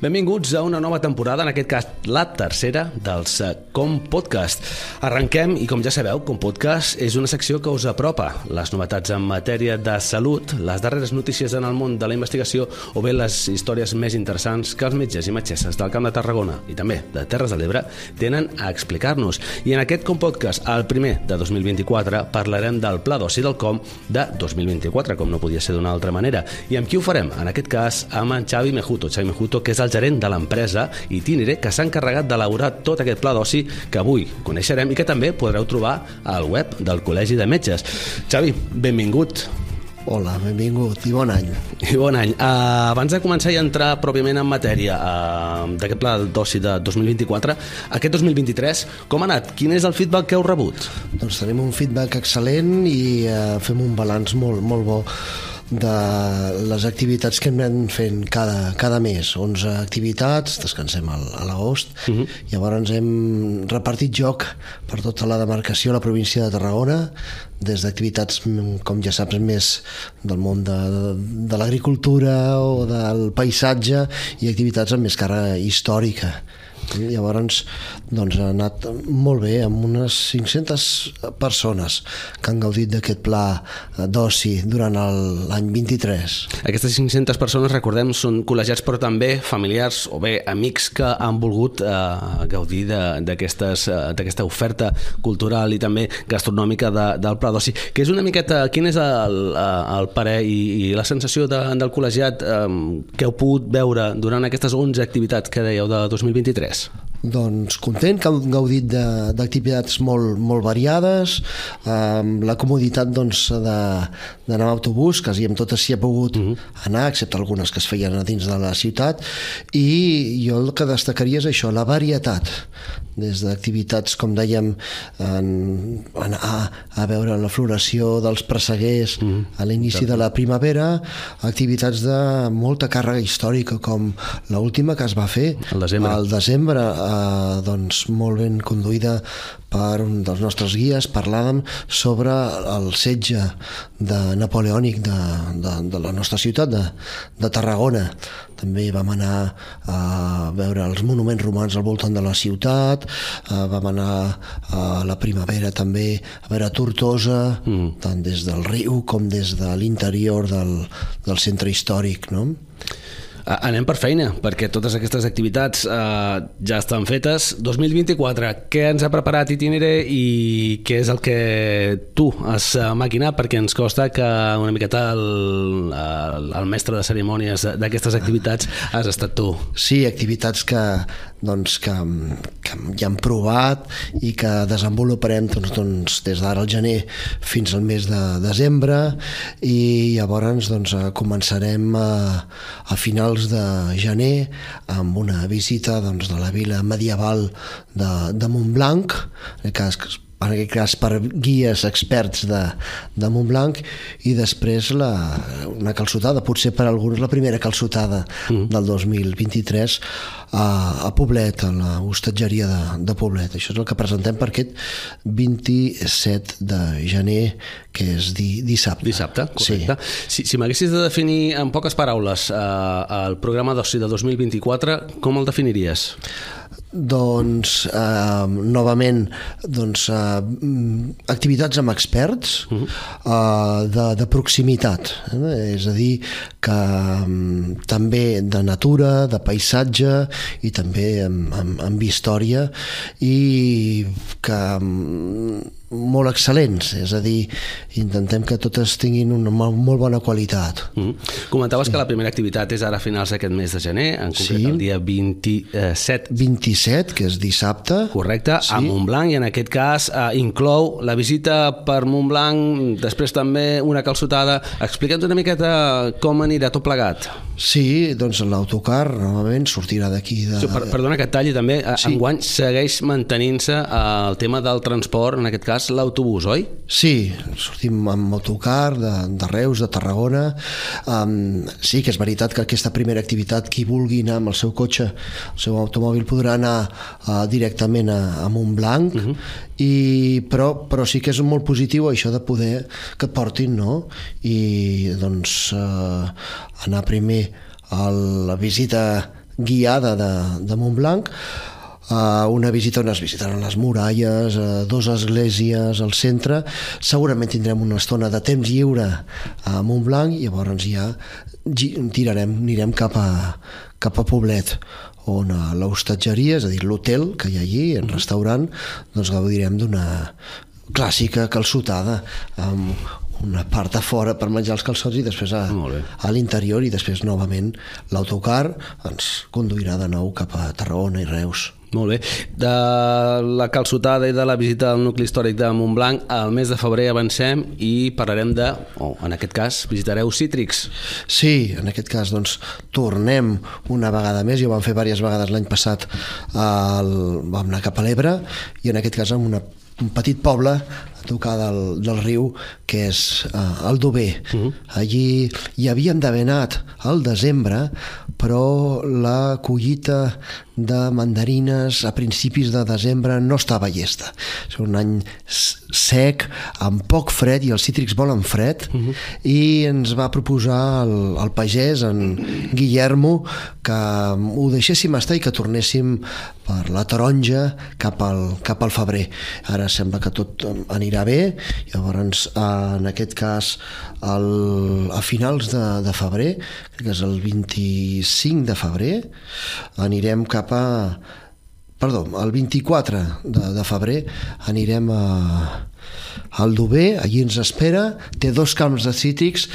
Benvinguts a una nova temporada, en aquest cas la tercera dels eh, Com Podcast. Arrenquem i com ja sabeu, Com Podcast és una secció que us apropa les novetats en matèria de salut, les darreres notícies en el món de la investigació o bé les històries més interessants que els metges i metgesses del Camp de Tarragona i també de Terres de l'Ebre tenen a explicar-nos. I en aquest Com Podcast, el primer de 2024, parlarem del pla d'oci del Com de 2024, com no podia ser d'una altra manera. I amb qui ho farem? En aquest cas, amb en Xavi Mejuto. Xavi Mejuto, que és el el gerent de l'empresa Itinere, que s'ha encarregat d'elaborar tot aquest pla d'oci que avui coneixerem i que també podreu trobar al web del Col·legi de Metges. Xavi, benvingut. Hola, benvingut i bon any. I bon any. Uh, abans de començar i entrar pròpiament en matèria uh, d'aquest pla d'oci de 2024, aquest 2023, com ha anat? Quin és el feedback que heu rebut? Doncs tenim un feedback excel·lent i uh, fem un balanç molt, molt bo de les activitats que anat fent cada, cada mes, 11 activitats, descansem al, a l'agost, uh mhm. -huh. llavors hem repartit joc per tota la demarcació, la província de Tarragona, des d'activitats, com ja saps, més del món de, de l'agricultura o del paisatge i activitats amb més càrrega històrica Llavors, doncs, ha anat molt bé, amb unes 500 persones que han gaudit d'aquest pla d'oci durant l'any 23. Aquestes 500 persones, recordem, són col·legiats però també familiars o bé amics que han volgut eh, gaudir d'aquesta de, oferta cultural i també gastronòmica de, del pla d'oci, que és una miqueta, quin és el, el parer i, i la sensació de, del col·legiat eh, que heu pogut veure durant aquestes 11 activitats que dèieu de 2023? Thanks. Doncs content, que han gaudit d'activitats molt, molt variades, amb la comoditat doncs, d'anar amb autobús, quasi amb totes s'hi ha pogut uh mhm. -huh. anar, excepte algunes que es feien a dins de la ciutat, i jo el que destacaria és això, la varietat, des d'activitats, com dèiem, en, en, a, a veure la floració dels presseguers uh mhm. -huh. a l'inici de la primavera, activitats de molta càrrega històrica, com l'última que es va fer al desembre, al desembre eh, doncs molt ben conduïda per un dels nostres guies, parlàvem sobre el setge de napoleònic de, de, de la nostra ciutat, de, de Tarragona. També vam anar a veure els monuments romans al voltant de la ciutat, eh, vam anar a la primavera també a veure Tortosa, mm. tant des del riu com des de l'interior del, del centre històric, no? Anem per feina, perquè totes aquestes activitats eh, ja estan fetes. 2024, què ens ha preparat Itinere i què és el que tu has eh, maquinat? Perquè ens costa que una miqueta el, el, el mestre de cerimònies d'aquestes activitats has estat tu. Sí, activitats que, doncs, que, que ja hem provat i que desenvoluparem doncs, doncs, des d'ara al gener fins al mes de desembre i llavors doncs, començarem a, a finals finals de gener amb una visita doncs, de la vila medieval de, de Montblanc, en cas en aquest cas per guies experts de, de Montblanc i després la, una calçotada, potser per alguns la primera calçotada mm. del 2023 a, a Poblet, a la hostatgeria de, de Poblet. Això és el que presentem per aquest 27 de gener, que és di, dissabte. Dissabte, correcte. Sí. Si, si m'haguessis de definir en poques paraules eh, el programa d'oci de 2024, com el definiries? Doncs eh, novament doncs, eh, activitats amb experts uh -huh. eh, de, de proximitat eh? és a dir que um, també de natura, de paisatge i també amb, amb, amb història i que um, molt excel·lents, és a dir, intentem que totes tinguin una molt bona qualitat. Mm. Comentaves sí. que la primera activitat és ara a finals d'aquest mes de gener, en concret sí. el dia 27. 27, que és dissabte. Correcte, sí. a Montblanc, i en aquest cas eh, inclou la visita per Montblanc, després també una calçotada. Explica'ns una miqueta com anirà tot plegat. Sí, doncs l'autocar, normalment, sortirà d'aquí de... Sí, per, perdona que talli també, sí. enguany segueix mantenint-se eh, el tema del transport, en aquest cas agafàs l'autobús, oi? Sí, sortim amb autocar de, de Reus, de Tarragona. Um, sí que és veritat que aquesta primera activitat, qui vulgui anar amb el seu cotxe, el seu automòbil, podrà anar uh, directament a, a Montblanc, uh mhm. -huh. i, però, però sí que és molt positiu això de poder que et portin, no? I doncs uh, anar primer a la visita guiada de, de Montblanc, uh, una visita on es visitaran les muralles, uh, dues esglésies al centre, segurament tindrem una estona de temps lliure a Montblanc i llavors ja tirarem, anirem cap a, cap a Poblet on a l'hostatgeria, és a dir, l'hotel que hi ha allí, el restaurant, doncs gaudirem d'una clàssica calçotada amb una part a fora per menjar els calçots i després a, a l'interior i després novament l'autocar ens conduirà de nou cap a Tarragona i Reus. Molt bé. De la calçotada i de la visita al nucli històric de Montblanc, al mes de febrer avancem i parlarem de, o oh, en aquest cas, visitareu Cítrics. Sí, en aquest cas, doncs, tornem una vegada més, ja ho vam fer diverses vegades l'any passat, al, vam anar cap a l'Ebre, i en aquest cas amb una un petit poble tocar del, del riu que és uh, el Dober. Uh mhm. -huh. Allí hi havíem d'haver anat al desembre, però la collita de mandarines a principis de desembre no estava llesta. És un any sec, amb poc fred, i els cítrics volen fred, uh mhm. -huh. i ens va proposar el, el pagès, en Guillermo, que ho deixéssim estar i que tornéssim per la taronja cap al, cap al febrer. Ara sembla que tot anirà bé, llavors en aquest cas el, a finals de, de febrer, crec que és el 25 de febrer, anirem cap a perdó, el 24 de, de febrer anirem a, al Dober, allí ens espera, té dos camps de cítrics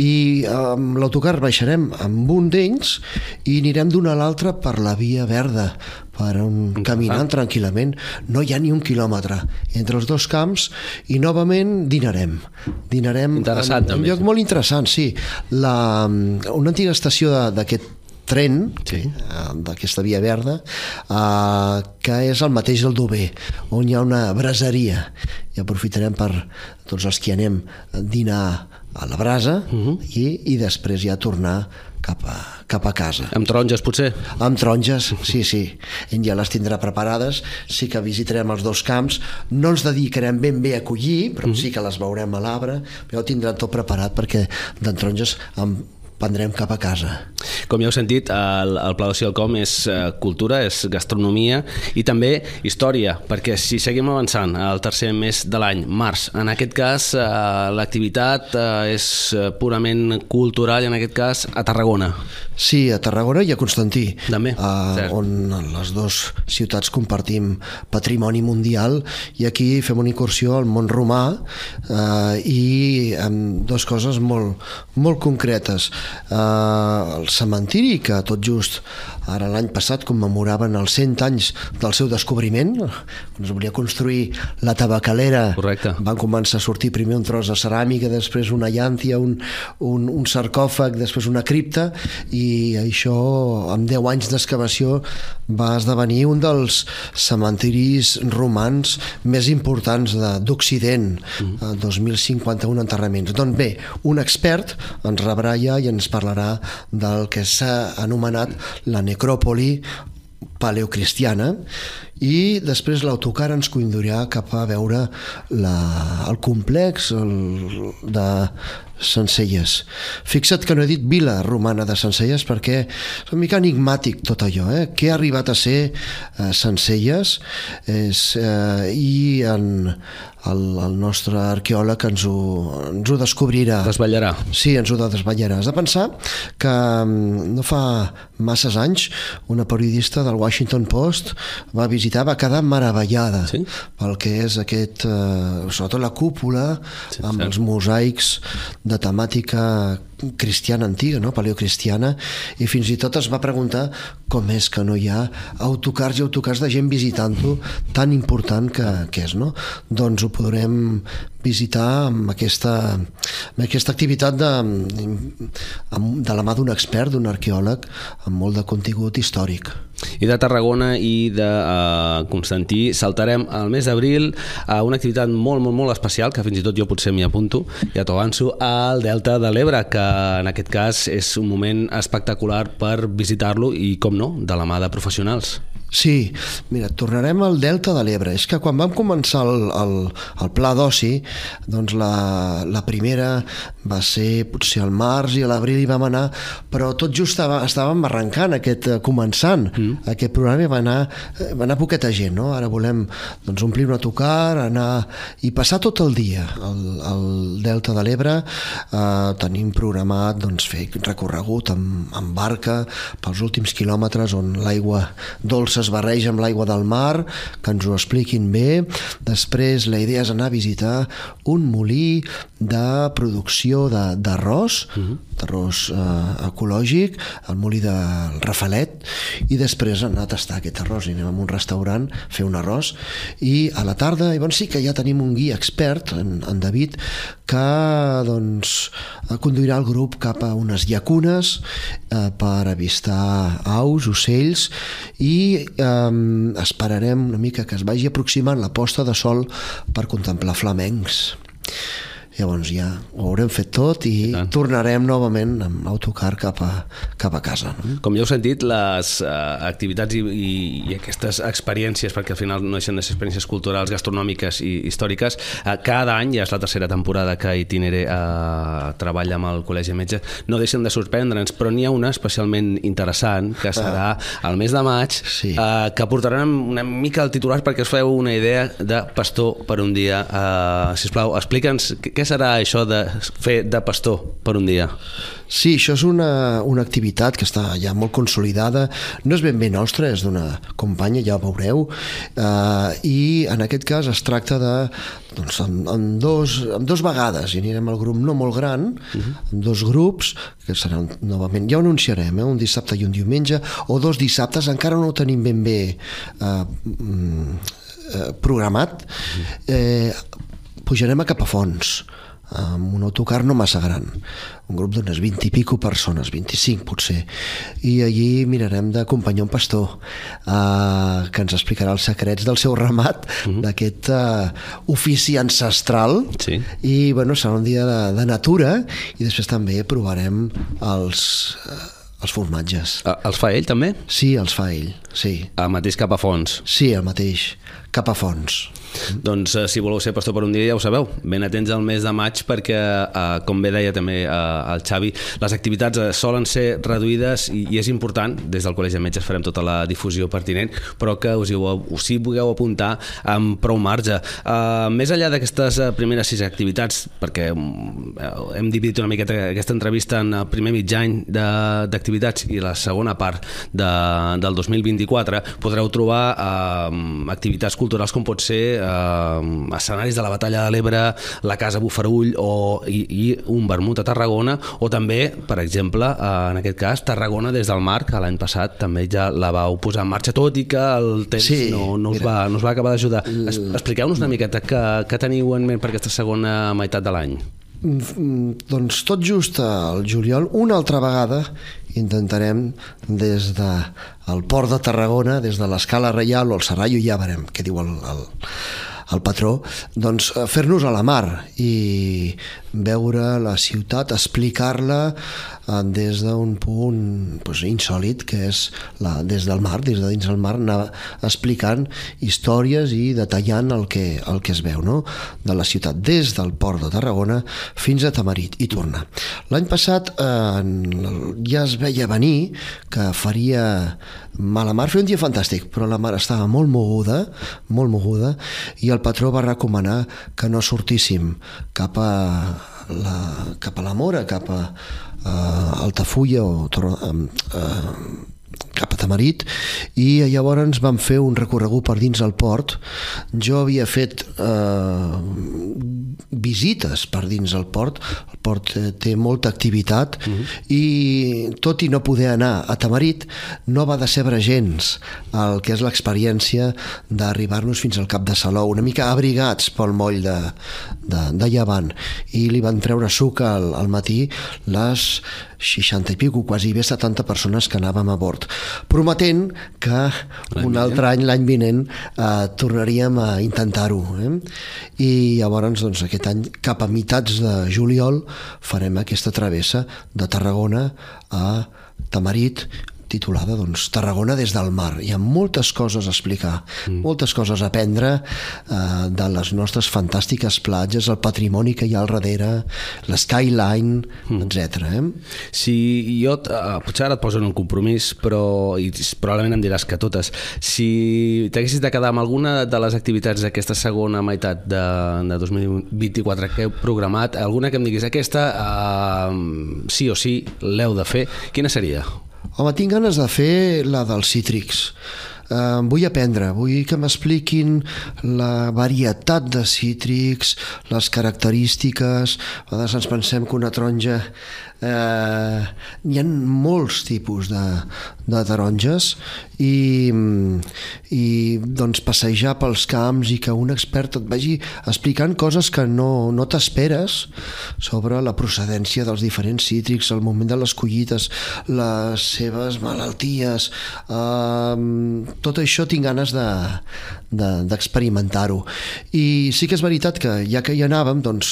i amb l'autocar baixarem amb un d'ells i anirem d'un a l'altre per la via verda, per un caminant tranquil·lament. No hi ha ni un quilòmetre entre els dos camps i novament dinarem. Dinarem interessant, en, en un lloc molt interessant, sí. La, una antiga estació d'aquest tren sí. Eh, d'aquesta via verda eh, que és el mateix del Dober on hi ha una braseria i aprofitarem per tots els que anem a dinar a la brasa uh mhm. -huh. i, i després ja tornar cap a, cap a casa. Amb taronges, potser? Amb taronges, sí, sí. Ell ja les tindrà preparades, sí que visitarem els dos camps, no ens dedicarem ben bé a collir, però mhm. -huh. sí que les veurem a l'arbre, però tindran tot preparat perquè d'en taronges amb prendrem cap a casa. Com ja heu sentit, el, el Pla d'Oci del Com és uh, cultura, és gastronomia i també història, perquè si seguim avançant al tercer mes de l'any, març, en aquest cas uh, l'activitat uh, és purament cultural i en aquest cas a Tarragona. Sí, a Tarragona i a Constantí, també, uh, on les dues ciutats compartim patrimoni mundial i aquí fem una incursió al món romà uh, i amb dues coses molt, molt concretes eh, el cementiri que tot just ara l'any passat commemoraven els 100 anys del seu descobriment quan es volia construir la tabacalera Correcte. van començar a sortir primer un tros de ceràmica després una llàntia, un, un, un sarcòfag després una cripta i això amb 10 anys d'excavació va esdevenir un dels cementiris romans més importants d'Occident mm. 2051 enterraments doncs bé, un expert ens rebrà ja i ens parlarà del que s'ha anomenat la necròpoli paleocristiana i després l'autocar ens conduirà cap a veure la, el complex el, de Sencelles. Fixa't que no he dit vila romana de Sencelles perquè és una mica enigmàtic tot allò. Eh? Què ha arribat a ser eh, Sencelles és, eh, i en, el, el nostre arqueòleg ens ho, ens ho descobrirà. Desvetllarà. Sí, ens ho desvetllarà. Has de pensar que mm, no fa masses anys una periodista del Washington Post va visitar, va quedar meravellada sí? pel que és aquest, eh, sobretot la cúpula sí, amb cert. els mosaics de temàtica cristiana antiga, no? paleocristiana, i fins i tot es va preguntar com és que no hi ha autocars i autocars de gent visitant-ho tan important que, que és, no? Doncs ho podrem visitar amb aquesta, amb aquesta activitat de, de la mà d'un expert, d'un arqueòleg, amb molt de contingut històric. I de Tarragona i de uh, Constantí saltarem al mes d'abril a una activitat molt, molt, molt especial, que fins i tot jo potser m'hi apunto, ja t'ho avanço, al Delta de l'Ebre, que en aquest cas és un moment espectacular per visitar-lo i, com no, de la mà de professionals. Sí, mira, tornarem al Delta de l'Ebre. És que quan vam començar el, el, el pla d'oci, doncs la, la primera va ser potser al març i a l'abril hi vam anar, però tot just estava, estàvem arrencant aquest, eh, començant mm. aquest programa i va anar, eh, va anar poqueta gent, no? Ara volem doncs, omplir un autocar, anar i passar tot el dia al, al Delta de l'Ebre. Eh, tenim programat doncs, fer recorregut amb, amb barca pels últims quilòmetres on l'aigua dolça es barreja amb l'aigua del mar, que ens ho expliquin bé. Després la idea és anar a visitar un molí de producció d'arròs, uh mhm. -huh. d'arròs eh, ecològic, el molí de Rafalet, i després anar a tastar aquest arròs. I anem a un restaurant, fer un arròs, i a la tarda, i doncs sí que ja tenim un guia expert, en, en David, que doncs, conduirà el grup cap a unes llacunes eh, per avistar aus, ocells, i eh, esperarem una mica que es vagi aproximant la posta de sol per contemplar flamencs. Llavors ja ho haurem fet tot i, I tornarem novament amb autocar cap a, cap a casa. No? Com ja heu sentit, les uh, activitats i, i, i aquestes experiències, perquè al final no deixen de ser experiències culturals, gastronòmiques i històriques, uh, cada any, ja és la tercera temporada que Itinere uh, treballa amb el Col·legi de Metges, no deixen de sorprendre'ns, però n'hi ha una especialment interessant, que serà al mes de maig, sí. uh, que portaran una mica el titular perquè us feu una idea de pastor per un dia. Uh, sisplau, explica'ns què serà això de fer de pastor per un dia? Sí, això és una, una activitat que està ja molt consolidada, no és ben bé nostra, és d'una companya, ja ho veureu, eh, i en aquest cas es tracta de, doncs, amb, amb, dos, amb dos vegades, i anirem al grup no molt gran, uh mhm. -huh. amb dos grups, que seran novament, ja ho anunciarem, eh, un dissabte i un diumenge, o dos dissabtes, encara no ho tenim ben bé eh, mm, eh, programat, mhm. eh, pujarem a Capafons amb un autocar no massa gran un grup d'unes 20 i pico persones 25 potser i allí mirarem d'acompanyar un pastor eh, que ens explicarà els secrets del seu ramat mm -hmm. d'aquest eh, ofici ancestral sí. i bueno, serà un dia de, de natura i després també provarem els eh, els formatges. Els fa ell també? Sí, els fa ell, sí. El mateix cap a fons? Sí, el mateix, cap a fons. Doncs eh, si voleu ser pastor per un dia ja ho sabeu, ben atents al mes de maig perquè, eh, com bé deia també eh, el Xavi, les activitats eh, solen ser reduïdes i, i és important, des del Col·legi de Metges farem tota la difusió pertinent, però que us hi, us hi pugueu apuntar amb prou marge. Eh, més enllà d'aquestes eh, primeres sis activitats, perquè eh, hem dividit una miqueta aquesta entrevista en el primer mig any d'activitats i la segona part de, del 2024, podreu trobar eh, activitats culturals com pot ser eh, escenaris de la batalla de l'Ebre, la Casa Bufarull o, i, i un vermut a Tarragona o també, per exemple, eh, en aquest cas, Tarragona des del mar, que l'any passat també ja la vau posar en marxa, tot i que el temps sí, no, no, us va, no us va acabar d'ajudar. Expliqueu-nos una miqueta què, què teniu en ment per aquesta segona meitat de l'any. Doncs tot just al juliol, una altra vegada intentarem des de el port de Tarragona, des de l'escala reial o el Serrallo, ja veurem què diu el, el, el patró, doncs eh, fer-nos a la mar i veure la ciutat, explicar-la des d'un punt pues, insòlid que és la, des del mar, des de dins del mar anar explicant històries i detallant el que, el que es veu no? de la ciutat des del port de Tarragona fins a Tamarit i tornar. L'any passat eh, ja es veia venir que faria mala mar, feia un dia fantàstic, però la mar estava molt moguda, molt moguda, i el patró va recomanar que no sortíssim cap a la, cap a la Mora, cap a, a Altafulla o a, a, cap a Tamarit i llavors vam fer un recorregut per dins el port. Jo havia fet eh, visites per dins el port el port té molta activitat uh. -huh. i tot i no poder anar a Tamarit no va decebre gens el que és l'experiència d'arribar-nos fins al cap de Salou una mica abrigats pel moll de, de, de Llevant i li van treure suc al, al matí les 60 i pico, quasi bé 70 persones que anàvem a bord, prometent que un altre any, l'any vinent, eh, tornaríem a intentar-ho. Eh? I llavors, doncs, aquest any, cap a mitats de juliol, farem aquesta travessa de Tarragona a Tamarit, titulada doncs, Tarragona des del mar. Hi ha moltes coses a explicar, mm. moltes coses a aprendre eh, de les nostres fantàstiques platges, el patrimoni que hi ha al darrere, l'skyline, mm. etc. Eh? Si jo, eh, potser ara et poso en un compromís, però i probablement em diràs que totes, si t'haguessis de quedar amb alguna de les activitats d'aquesta segona meitat de, de 2024 que heu programat, alguna que em diguis aquesta eh, sí o sí l'heu de fer, quina seria? Home, tinc ganes de fer la dels cítrics. Uh, vull aprendre, vull que m'expliquin la varietat de cítrics, les característiques. A vegades ens pensem que una taronja eh, hi ha molts tipus de, de taronges i, i doncs passejar pels camps i que un expert et vagi explicant coses que no, no t'esperes sobre la procedència dels diferents cítrics, el moment de les collites, les seves malalties, eh, tot això tinc ganes d'experimentar-ho. De, de, I sí que és veritat que ja que hi anàvem, doncs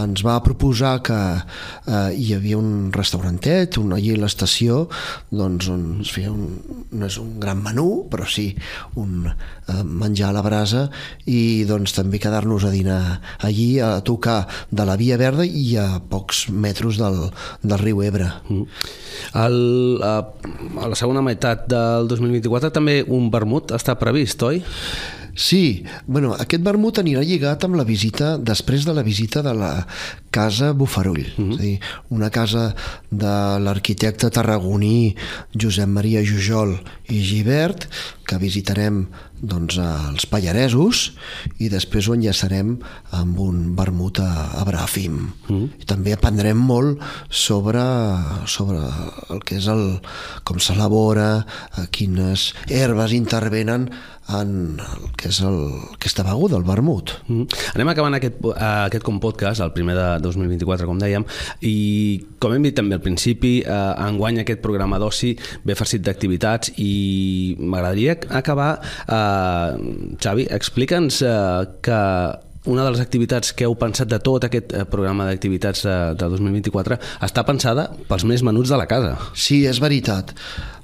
ens va proposar que eh, hi havia un restaurantet, un, allí a l'estació, doncs on es feia un, no és un gran menú, però sí un eh, menjar a la brasa i doncs també quedar-nos a dinar allí a tocar de la Via Verda i a pocs metres del, del riu Ebre. Mm. El, a, a la segona meitat del 2024 també un vermut està previst, oi? Sí, bueno, aquest vermut anirà lligat amb la visita, després de la visita de la Casa Bufarull, mm -hmm. és a dir, una casa de l'arquitecte tarragoní Josep Maria Jujol i Givert, que visitarem doncs, els Pallaresos i després ho enllaçarem amb un vermut a, a Bràfim. Mm. I també aprendrem molt sobre, sobre el que és el, com s'elabora, quines herbes intervenen en el que és el, aquesta beguda, el vermut. Mm. Anem acabant aquest, uh, aquest com podcast, el primer de 2024, com dèiem, i com hem dit també al principi, uh, enguany aquest programa d'oci ve farcit d'activitats i m'agradaria acabar, uh, Xavi, explica'ns uh, que una de les activitats que heu pensat de tot aquest programa d'activitats de, de 2024 està pensada pels més menuts de la casa. Sí, és veritat.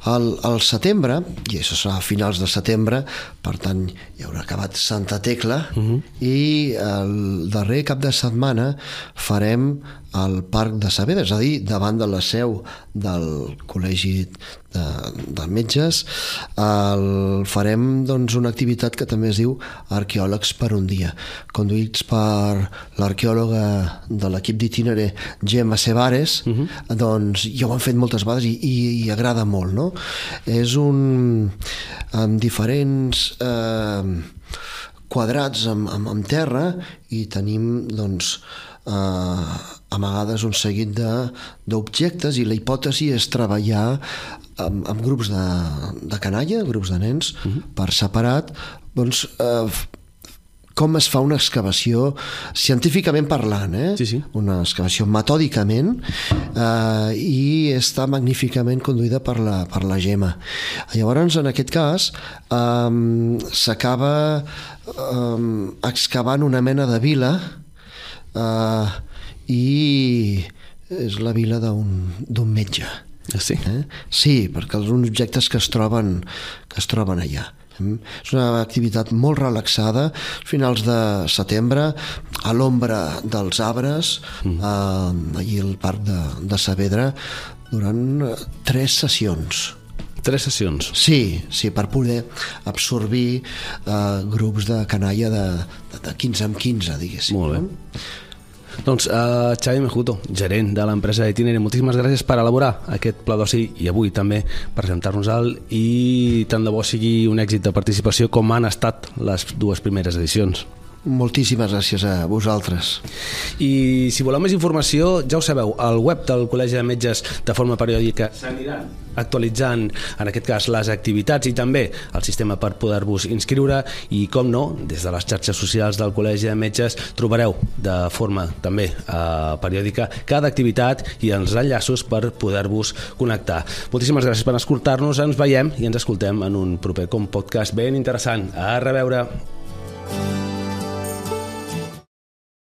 Al, al setembre, i això serà a finals de setembre, per tant hi haurà acabat Santa Tecla, uh mhm. -huh. i el darrer cap de setmana farem al Parc de Saavedra, és a dir, davant de la seu del Col·legi de, de Metges, el, farem doncs, una activitat que també es diu Arqueòlegs per un dia, conduïts per l'arqueòloga de l'equip d'itineré Gemma Cebares, uh mhm. -huh. doncs ja ho han fet moltes vegades i, i, i agrada molt, no? És un... amb diferents eh, quadrats amb, amb, amb terra i tenim, doncs, eh, amagades un seguit d'objectes i la hipòtesi és treballar amb, amb grups de, de canalla, grups de nens, uh mhm. -huh. per separat, doncs, eh, com es fa una excavació científicament parlant, eh? Sí, sí. una excavació metòdicament eh, i està magníficament conduïda per la, per la Gemma. Llavors, en aquest cas, eh, s'acaba eh, excavant una mena de vila eh, i és la vila d'un metge. Ah, sí? Eh? Sí, perquè els objectes que es troben, que es troben allà. És una activitat molt relaxada, finals de setembre, a l'ombra dels arbres, mm. eh, allí al parc de, de Saavedra, durant eh, tres sessions. Tres sessions? Sí, sí, per poder absorbir eh, grups de canalla de, de, de 15 en 15, diguéssim. Molt bé. No? Doncs uh, Xavi Mejuto, gerent de l'empresa Itinere, moltíssimes gràcies per elaborar aquest pla d'oci i avui també presentar-nos-el i tant de bo sigui un èxit de participació com han estat les dues primeres edicions. Moltíssimes gràcies a vosaltres. I si voleu més informació, ja ho sabeu, al web del Col·legi de Metges de forma periòdica s'aniran actualitzant, en aquest cas, les activitats i també el sistema per poder-vos inscriure i, com no, des de les xarxes socials del Col·legi de Metges trobareu de forma també eh, periòdica cada activitat i els enllaços per poder-vos connectar. Moltíssimes gràcies per escoltar-nos, ens veiem i ens escoltem en un proper com podcast ben interessant. A reveure!